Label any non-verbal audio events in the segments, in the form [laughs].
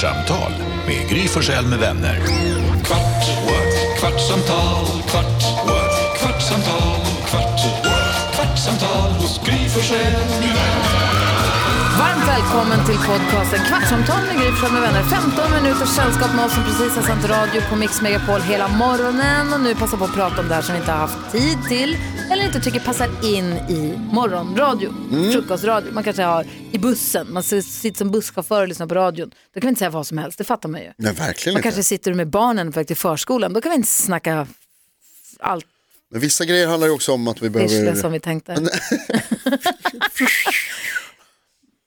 Kvartsamtal med Gry Forssell med vänner. Kvart, what? kvartsamtal, kvart, what? kvartsamtal, kvart, what? kvartsamtal hos Gry Forssell med vänner. Varmt välkommen till podcasten Kvartsamtal med Gry med vänner. 15 minuters sällskap med oss som precis har sänt radio på Mix Megapol hela morgonen och nu passar på att prata om det här som vi inte har haft tid till eller inte tycker passar in i morgonradio, frukostradio. Man kanske har i bussen, man sitter som busschaufför och lyssnar på radion. Då kan vi inte säga vad som helst, det fattar man ju. Nej, verkligen Man inte. kanske sitter med barnen på väg till förskolan, då kan vi inte snacka allt Men vissa grejer handlar ju också om att vi det behöver... som vi tänkte. [laughs] [laughs]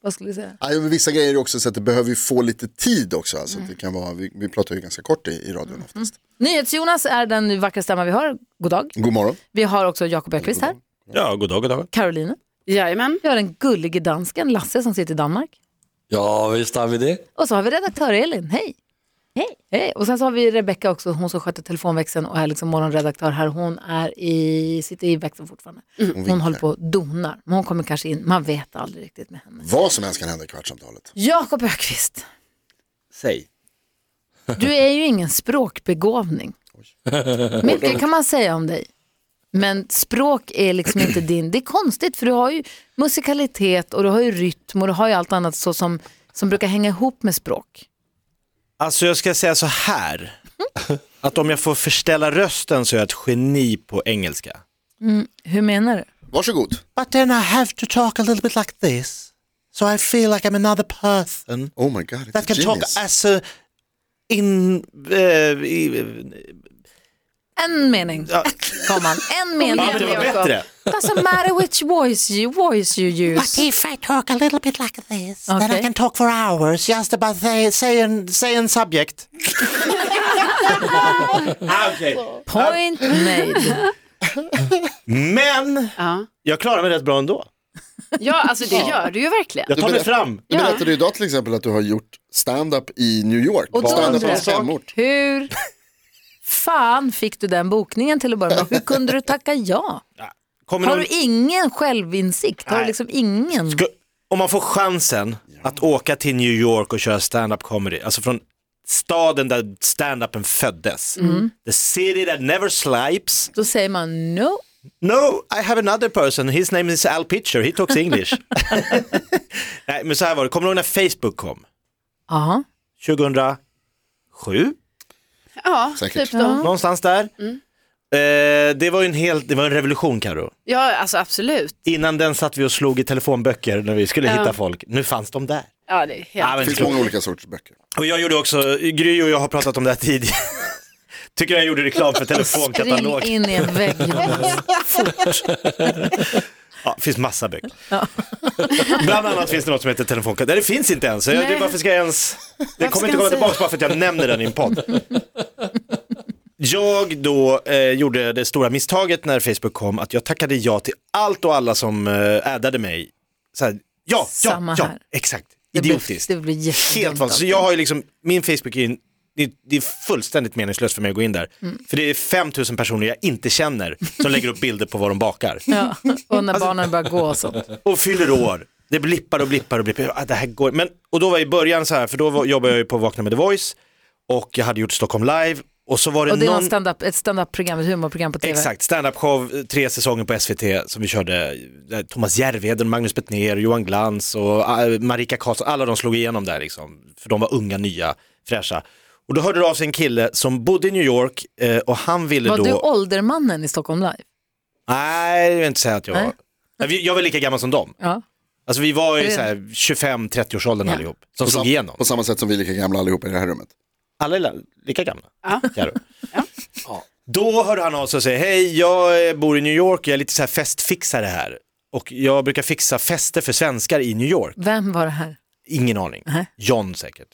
vad skulle du säga? Nej, men vissa grejer är också så att det behöver ju få lite tid också. Alltså, Mm. att det kan vara, vi, vi pratar ju ganska kort i, i radion oftast. NyhetsJonas är den vackra stämma vi har. God dag. God morgon. Vi har också Jakob Ökvist här. Ja, god dag, god dag. Caroline. Jajamän. Vi har den gullige dansken Lasse som sitter i Danmark. Ja, visst har vi det. Och så har vi redaktör Elin. Hej! Hej! Hej! Och sen så har vi Rebecka också, hon som sköter telefonväxeln och är liksom morgonredaktör här. Hon är i, sitter i växeln fortfarande. Hon håller på och donar. Men hon kommer kanske in, man vet aldrig riktigt med henne. Vad som helst kan hända i kvartsamtalet. Jakob Ökvist, Säg. du är ju ingen språkbegåvning. [laughs] Mycket kan man säga om dig. Men språk är liksom inte [clears throat] din, det är konstigt för du har ju musikalitet och du har ju rytm och du har ju allt annat så som, som brukar hänga ihop med språk. Alltså jag ska säga så här, att om jag får förställa rösten så är jag ett geni på engelska. Hur menar du? Varsågod. But then I have to talk a little bit like this. So I feel like I'm another person Oh my god, it's that a can talk genius. as a in... eh, i- En mening. ja, Kom on. En mening. ja, det var bättre. Doesn't matter which voice you, voice you use. if I talk a little bit like this, then I Okay. can talk for hours just about say, say, an, say an subject. [laughs] okay. Point made. Men Ja. jag klarar mig rätt bra ändå. ja, alltså det gör du ju verkligen. Jag tar mig fram. Du berättade ju idag till exempel att du har gjort stand-up i New York. Och då stand-up undrar jag, hur fan fick du den bokningen till att börja med? Hur kunde du tacka ja? Kommer Har någon- du ingen självinsikt? Har du Nej. liksom ingen? Ska, om man får chansen att åka till New York och köra stand-up comedy, alltså från staden där stand-upen föddes, the city that never slipes. Då säger man no. No, I have another person, his name is Al Pitcher, he talks English. [laughs] Nej, men så här var det, kommer du ihåg när Facebook kom? Ja. 2007? Ja, Säkert. typ då. Någonstans där. Eh, det var ju en, helt, det var en revolution Karo. Ja, alltså absolut. Innan den satt vi och slog i telefonböcker när vi skulle Ja. hitta folk. Nu fanns de där. Ja, det är helt... Ja, men Det finns många olika sorters böcker. Och jag gjorde också, Gry och jag har pratat om det här tidigare. [laughs] Tycker jag gjorde reklam för Spring telefonkatalog. in i en vägg. Jonas. [laughs] Ja, det finns massa böcker. [laughs] Bland annat finns det något som heter telefonkatalog. Nej, det finns inte ens. Jag, det, varför ska jag ens... Det kommer inte komma tillbaka bara för att jag nämner den i en podd. Jag då eh, gjorde det stora misstaget när Facebook kom att jag tackade ja till allt och alla som eh, addade mig. Så här, ja, Samma ja, ja, här. exakt. Det blir- Idiotiskt. det blir Helt vansinnigt. Så jag har ju liksom, min Facebook är, det, det är fullständigt meningslöst för mig att gå in där. Mm. För det är 5000 personer jag inte känner som lägger upp bilder på vad de bakar. Ja. Och när barnen börjar gå och sånt. Och fyller år. Det blippar och blippar och blippar. Ah, det här går. Men, och då var i början så här, för då var, jobbade jag ju på Vakna med The Voice och jag hade gjort Stockholm Live och så var det Och det är någon... någon stand-up, ett stand-up-program, ett humorprogram på tv. Exakt, standup-show, eh, tre säsonger på SVT som vi körde. Där Thomas Järvheden, Magnus Bettner, Johan Glans och äh, Marika Karlsson, alla de slog igenom där liksom. För de var unga, nya, fräscha. Och då hörde det av sig en kille som bodde i New York eh, och han ville Var då... du åldermannen i Stockholm Live? Nej, jag vill inte säga att jag Nej. var. Nej, Jag var lika gammal som dem. Ja. Alltså vi var i det- så här 25-30 års åldern Ja. allihop. Som På, slog sam- igenom. på samma sätt som vi är lika gamla allihopa i det här rummet. Alla är lika gamla. Ja. Ja. Då hörde han av sig och säger, hej jag eh, bor i New York, jag är lite så här festfixare här. Och jag brukar fixa fester för svenskar i New York. Vem var det här? Ingen aning. Nej. John säkert.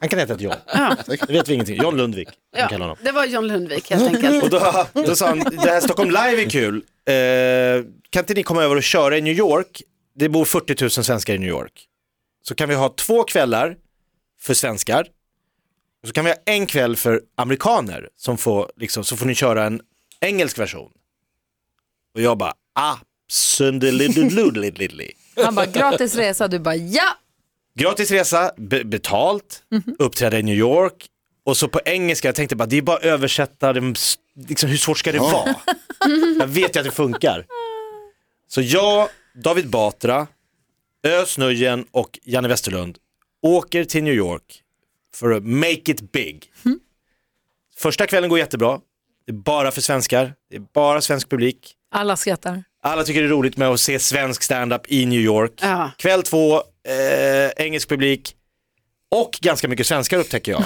Han kan heta ett John. Ja. Det vet vi ingenting. John Lundvik. Ja. Ja, Kallar honom. det var John Lundvik helt enkelt. Och då, då sa han, det här Stockholm Live är kul. Eh, kan inte ni komma över och köra i New York? Det bor 40 000 svenskar i New York. Så kan vi ha två kvällar för svenskar. Och så kan vi ha en kväll för amerikaner som får, liksom, så får ni köra en engelsk version. Och jag bara, absolutely. Han bara, gratis resa, du bara, ja! Gratis resa, be- betalt, uppträda i New York och så på engelska, jag tänkte bara det är bara att översätta, liksom, hur svårt ska det vara? [laughs] jag vet ju att det funkar. Så jag, David Batra, Özz Nujen och Janne Westerlund åker till New York för att make it big. Första kvällen går jättebra, det är bara för svenskar, det är bara svensk publik. Alla skrattar. Alla tycker det är roligt med att se svensk stand-up i New York. Ja. Kväll två, eh, engelsk publik och ganska mycket svenskar upptäcker jag.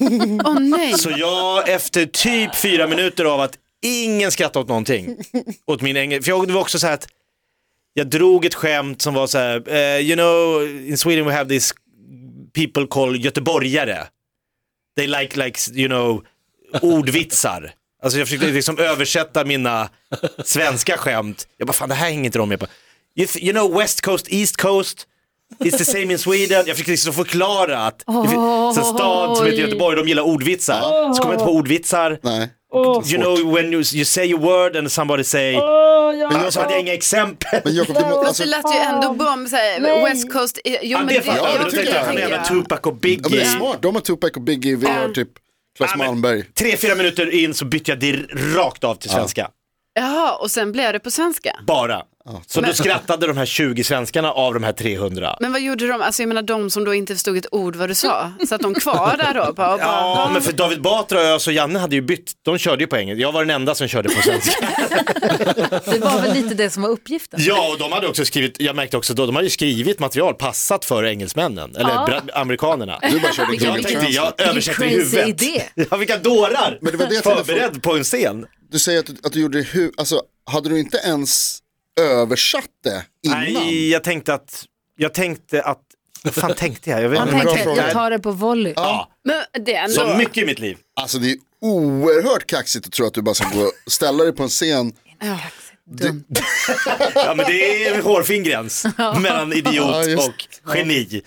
[laughs] Åh nej. Så jag efter typ fyra minuter av att ingen skrattar åt någonting, åt min engelska, för jag, det var också så här att jag drog ett skämt som var så här, eh, you know, in Sweden we have this people called göteborgare. They like, like, you know, ordvitsar. Alltså jag försökte liksom översätta mina svenska skämt. Jag bara, fan det här hänger inte de med på. You, you know West Coast, East Coast, it's the same in Sweden. Jag fick liksom förklara att det finns en stad som heter Göteborg, de gillar ordvitsar. Så kom jag inte på ordvitsar. Nej. You know when you, you say a word and somebody say, Men så hade jag inga exempel. men Jakob, det må, alltså, det lät ju ändå bra med West Coast. Jo, Ja, men det fattar ja, jag, det då tycker jag, jag. igen med Tupac och ja, men det är Biggie. smart, de har Tupac och Biggie, vi har typ Claes Ja, Malmberg. Tre, fyra minuter in så bytte jag rakt av till svenska. Jaha, och sen blev det på svenska. Bara. Så då skrattade de här 20 svenskarna av de här 300. Men vad gjorde de, alltså jag menar de som då inte förstod ett ord vad du sa, satt de kvar där då? Bara, och bara, Ja, men för David Batra, och Janne hade ju bytt. De körde ju på engelska. Jag var den enda som körde på svenska. [laughs] Det var väl lite det som var uppgiften. ja, och de hade också skrivit, jag märkte också då, de hade ju skrivit material passat för engelsmännen, eller Ja. amerikanerna. Du bara körde Vilken- Jag tänkte, jag översätter i huvudet. idé. Ja, vilka dårar! Men det var det jag Förberedd på en scen. Du säger att du, att du gjorde det hu- alltså hade du inte ens översatt det innan? Nej, jag tänkte att, jag tänkte att, vad fan tänkte jag? Jag vet Han inte. tänkte, jag tar det på volley. Ja, Men det är ändå... så mycket i mitt liv. Alltså det är oerhört kaxigt att tro att du bara ska gå och ställa dig på en scen. Dumt. Ja men det är en hårfin gräns [laughs] mellan Ja, idiot just- och geni.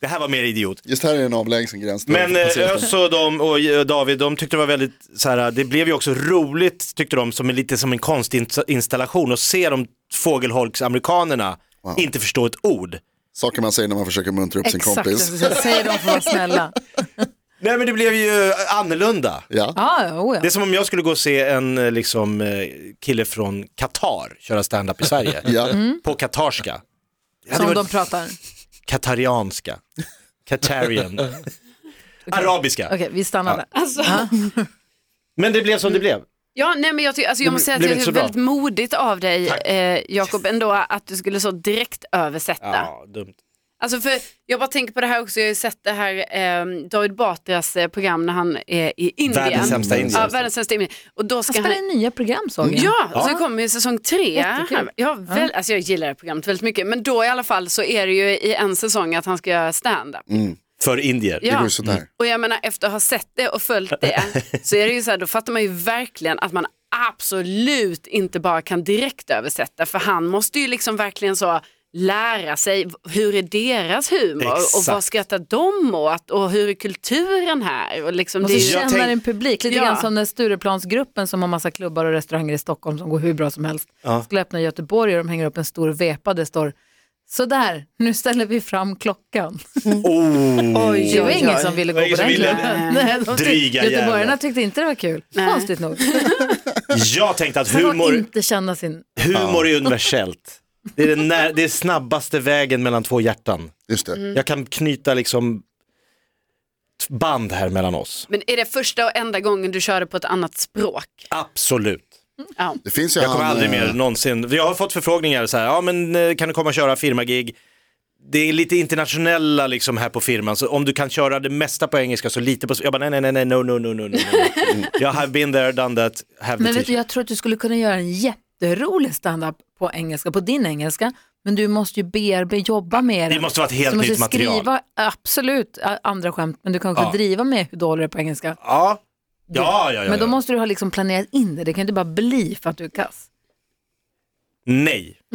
Det här var mer idiot. Just här är en avlägsen gräns. Men eh, Ös och, de, och eh, David, de tyckte det var väldigt, så här, det blev ju också roligt tyckte de, som en, lite som en konstinstallation att se de fågelholksamerikanerna inte förstå ett ord. Saker man säger när man försöker muntra upp sin Exakt, kompis. jag säger de får vara snälla. [laughs] Nej men det blev ju annorlunda. Ja. Ja, oh, ja. Det är som om jag skulle gå och se en eh, liksom, eh, kille från Qatar köra stand-up i Sverige. [laughs] Ja. På katarska. Det hade Som varit de pratar. Katarianska. Qatarian. [laughs] Arabiska. Okej, vi stannar där. Alltså, Men det blev som det blev. ja, nej, men jag, ty- alltså, jag Det måste säga att blev det inte så är bra. väldigt modigt av dig, eh, Jakob, ändå att du skulle så direkt översätta. Ja, dumt. Alltså för jag bara tänker på det här också, jag har ju sett det här eh, David Batras eh, program när han är i Indien. Världens sämsta Indien. Ja, världens sämsta Indien. Och då Han ska spelar han... in nya program såg jag. Ja, så kommer ju säsong tre. Jättekul. Han, ja, väl, alltså jag gillar det programmet väldigt mycket, men då i alla fall så är det ju i en säsong att han ska göra stand-up. För indier. Det går Ja. sådär. Och jag menar efter att ha sett det och följt det [laughs] så är det ju så här, då fattar man ju verkligen att man absolut inte bara kan direkt översätta för han måste ju liksom verkligen så lära sig hur är deras humor och Exakt. vad skrattar de åt och hur är kulturen här och liksom Och det så ju... Jag känner tänk- en publik, lite Ja. grann som den Stureplansgruppen som har massa klubbar och restauranger i Stockholm som går hur bra som helst. Ja. Skulle öppna i Göteborg och de hänger upp en stor vepa där det står Sådär, nu ställer vi fram klockan. [laughs] Oh. Oj, Det var ingen som ville gå på den klubben. [laughs] Dryga Göteborgarna tyckte inte det var kul. Nej. Konstigt nog. [laughs] Jag tänkte att humor, inte känna sin... humor är universellt. Det är den när, det är snabbaste vägen mellan två hjärtan. Just det. Mm. Jag kan knyta liksom band här mellan oss. Men är det första och enda gången du körde på ett annat språk? Absolut. Ja. Det finns ju Jag kommer han, aldrig eh, mer någonsin, jag har fått förfrågningar så här, ja men eh, kan du komma och köra firmagig? Det är lite internationella liksom här på firman, så om du kan köra det mesta på engelska så lite på, jag bara nej nej nej nej no no no no no. no. [laughs] Jag have been there, done that, have the Men vet du, t-shirt. jag tror att du skulle kunna göra en jätterolig standup på engelska, på din engelska. Men du måste ju bearbeta, jobba med Det den. måste vara ett helt Så du måste nytt material. Skriva, absolut, andra skämt, men du kan också Ja. driva med hur dålig du är på engelska. Ja, ja, ja, ja. men då ja. måste du ha liksom planerat in det, det kan inte bara bli för att du är kass. Nej. [laughs]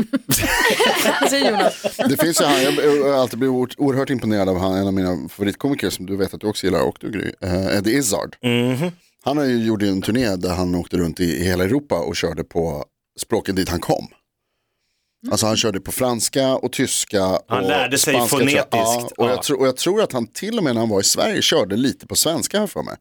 Det finns ju han, jag har alltid blivit oer- oerhört imponerad av han, en av mina favoritkomiker som du vet att du också gillar och du Gry, eh, Eddie Izzard. Mhm. Han har ju gjort en turné där han åkte runt i, i hela Europa och körde på språken dit han kom. Alltså han körde på franska och tyska och Han lärde sig spanska, tror jag. fonetiskt. Ja, och, Ja. jag tror, och jag tror att han till och med när han var i Sverige körde lite på svenska här för mig.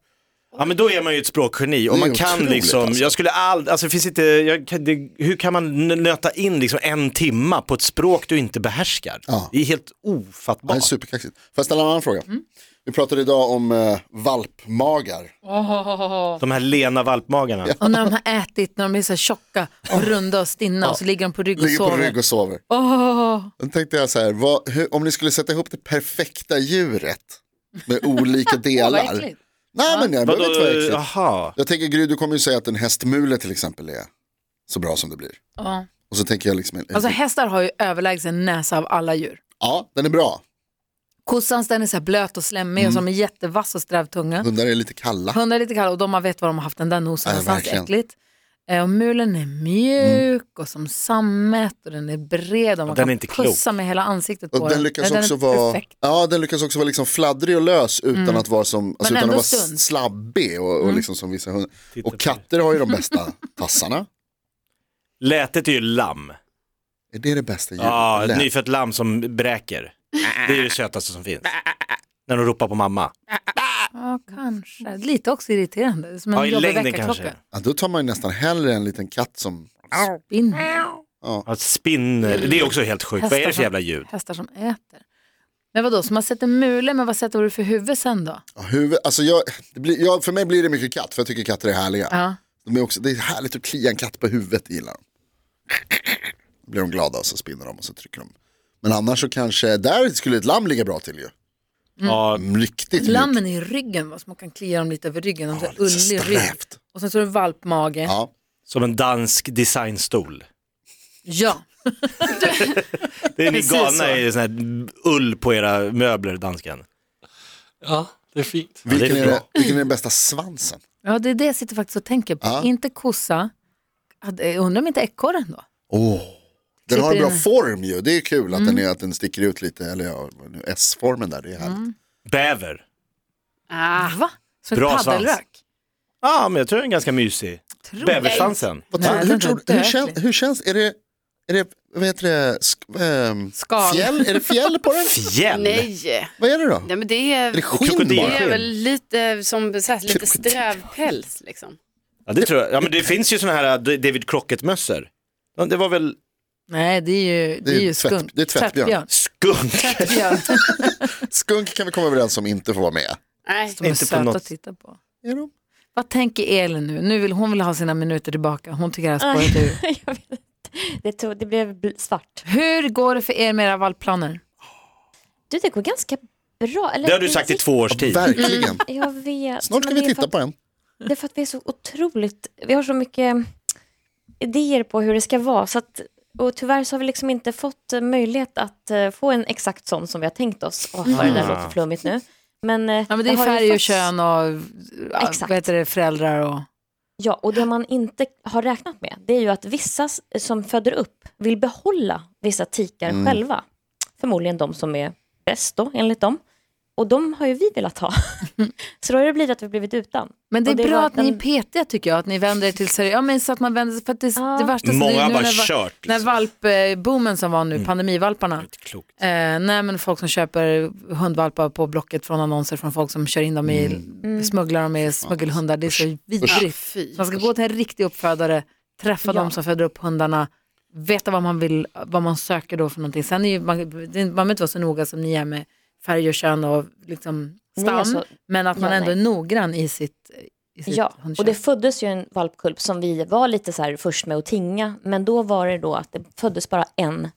Ja men då är man ju ett språkgeni och Det är man kan liksom, alltså. jag skulle aldrig, alltså det finns inte, jag, det, hur kan man nöta in liksom en timma på ett språk du inte behärskar? Ja. Det är helt Han är ofattbart. superkaxigt. Får jag ställa en annan fråga? Mm. Vi pratade idag om eh, valpmagar. De här lena valpmagarna. Och när de har ätit, när de är så här tjocka och runda och stinna och så ligger de på rygg och Ligger på sover. rygg och sover. Åh, Då tänkte jag så här, vad, hur, om ni skulle sätta ihop det perfekta djuret med olika [laughs] vad delar. äckligt. Nej men jag behöver inte vara äckligt. jaha. Jag tänker Gry, du kommer ju säga att en hästmule till exempel är så bra som det blir. Ja. Och så tänker jag liksom, en, Alltså hästar har ju överlägset näsa av alla djur. ja den är bra. Kossans den är så här blöt och slemmig Mm. och som är jättevass och sträv tunga. Hundar är lite kalla. Hundar är lite kalla och de har vet var de har haft den där nosen Ja, någonstans. Äckligt. Eh, Och mulen är mjuk och som sammet och den är bred och man den kan är inte klok. pussa med hela ansiktet på Och den lyckas Nej, också är vara, perfekt. ja, den lyckas också vara liksom fladdrig och lös utan att vara som, alltså, utan att vara slabbig och, och liksom som vissa hundar. Och katter har ju de bästa [laughs] tassarna. Lätet är ju lamm. Är det det bästa djuret? Ja, nyfött lamm som bräker. Det är det sötaste som finns. När de ropar på mamma. Ja, kanske. Lite också irriterande. Som en Ja, i jobbig längden väckarklocka. kanske. Ja, då tar man ju nästan hellre en liten katt som, Spinn. Ja, spinner, det är också helt sjukt. Vad är det för jävla ljud? Hästar som äter. Men vadå, så man sätter mule, men vad sätter du för huvud sen då? ja, huvud, alltså jag, det blir, jag, för mig blir det mycket katt för jag tycker katter är härliga. Ja. De är också, det är härligt att klia en katt på huvudet, det gillar de. Då blir de glada och så spinner de och så trycker de. Men annars så kanske, där skulle ett lamm ligga bra till ju. Ja, Riktigt mjukt. Lammen i ryggen, va, så man kan klia dem lite över ryggen. De Ja, ja, lite ullig rygg. strävt. Och sen så är det valpmage. Ja. Ja, som en dansk designstol. ja. Det är ni Precis galna i sån här ull på era möbler, dansken. Ja, det är fint. vilken, det är är bra. det, vilken är den bästa svansen? det är det jag sitter faktiskt och tänker på. Ja. Inte kossa. Hade- Jag undrar om inte ekorren då? Åh, Den har en bra form ju, det är kul att, den, är, att den sticker ut lite, eller ja, S-formen där, det är härligt. Bäver. Ah, Va? Som Bra ett paddelrök? Ja, men jag tror den är ganska mysig. Bäversvansen. Hur, tror, hur, känns, hur känns, är det, är det vad heter det, sk, ehm, Skal. fjäll, är det fjäll på den? Fjäll. nej. Vad är det då? nej, men det är, Är det skinn det är väl lite som så här, lite Krokodil. sträv päls liksom. Ja, det tror jag. Ja, men det finns ju såna här äh, David Crockett-mössor. Det var väl Nej, det är ju, det är ju tvätt- skunk. det är tvättbjörn. skunk. Tvättbjörn. [laughs] Skunk kan vi komma överens om inte får vara med. Nej. De är Inte på något- att titta på. Är de? Vad tänker Elin nu? Nu vill hon vill ha sina minuter tillbaka. Hon tycker det här spåret ur. [laughs] Det, tog, det blev bl- svart. Hur går det för er med era valpplaner? Du, det går ganska bra. Eller, Det har du sagt i två års tid. Verkligen. Jag vet. Snart ska vi titta på en. Det är för att vi är så otroligt, vi har så mycket idéer på hur det ska vara. Så att, och tyvärr så har vi liksom inte fått eh, möjlighet att eh, få en exakt sån som vi har tänkt oss. Åh, vad det där låter flummigt nu. Men, eh, Ja, men det är färg och fått- kön och Exakt. vad heter det, föräldrar och... Ja, och det man inte har räknat med det är ju att vissa som föder upp vill behålla vissa tikar Mm. själva. Förmodligen de som är bäst då, enligt dem. Och de har ju vi velat ha. [laughs] så då har det blivit att vi blivit utan. Men det är det bra att ni är petiga tycker jag, att ni vänder er till seriöst. Ja, men så att man vänder sig, för att det, Ja. det värsta Många det är har nu bara när, kört. När Liksom. valpboomen som var nu, pandemivalparna. Inte klokt. Eh, nej men folk som köper hundvalpar på Blocket från annonser från folk som kör in dem i, Mm. smugglar dem med smuggelhundar. Det är så vidrigt. Man ska gå till en riktig uppfödare, träffa Ja. de som föder upp hundarna, veta vad man vill, vad man söker då för någonting. Sen är ju, man, man behöver inte vara så noga som ni är med färg och kön och liksom Nej, stam, alltså, men att man ja, ändå är nej. noggrann i sitt, i sitt Ja, hundköp. och det föddes ju en valpkulp som vi var lite så här först med att tinga. Men då var det då att det föddes bara en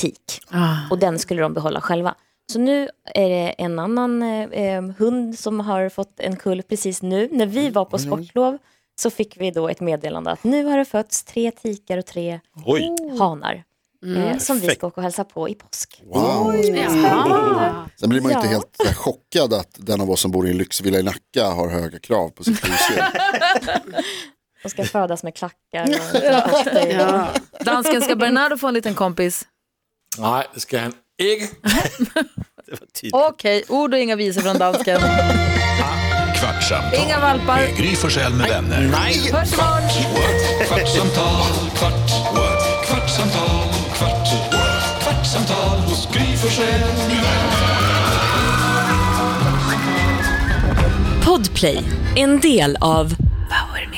tik. ah. Och den skulle de behålla själva. Så nu är det en annan eh, eh, hund som har fått en kulp precis nu. När vi var på sportlov så fick vi då ett meddelande att nu har det fötts tre tikar och tre Oj. hanar. Eh, som vi ska åka och hälsa på i påsk. Wow. Jaha. Sen blir man ju inte Ja. helt här, chockad att den av oss som bor i en lyxvilla i Nacka har höga krav på sitt husdjur. [laughs] [laughs] De ska födas med klackar och. [laughs] Ja. Dansken, ska Bernardo få en liten kompis? Nej, det ska han tydligt. Okej, ord och inga visor från dansken. Kvartsamtal Inga valpar. med Gry Forssell med vänner. Nej. Hörs imorgon! Kvartsamtal, kvart, Forssell med. Podplay, en del av Power Media.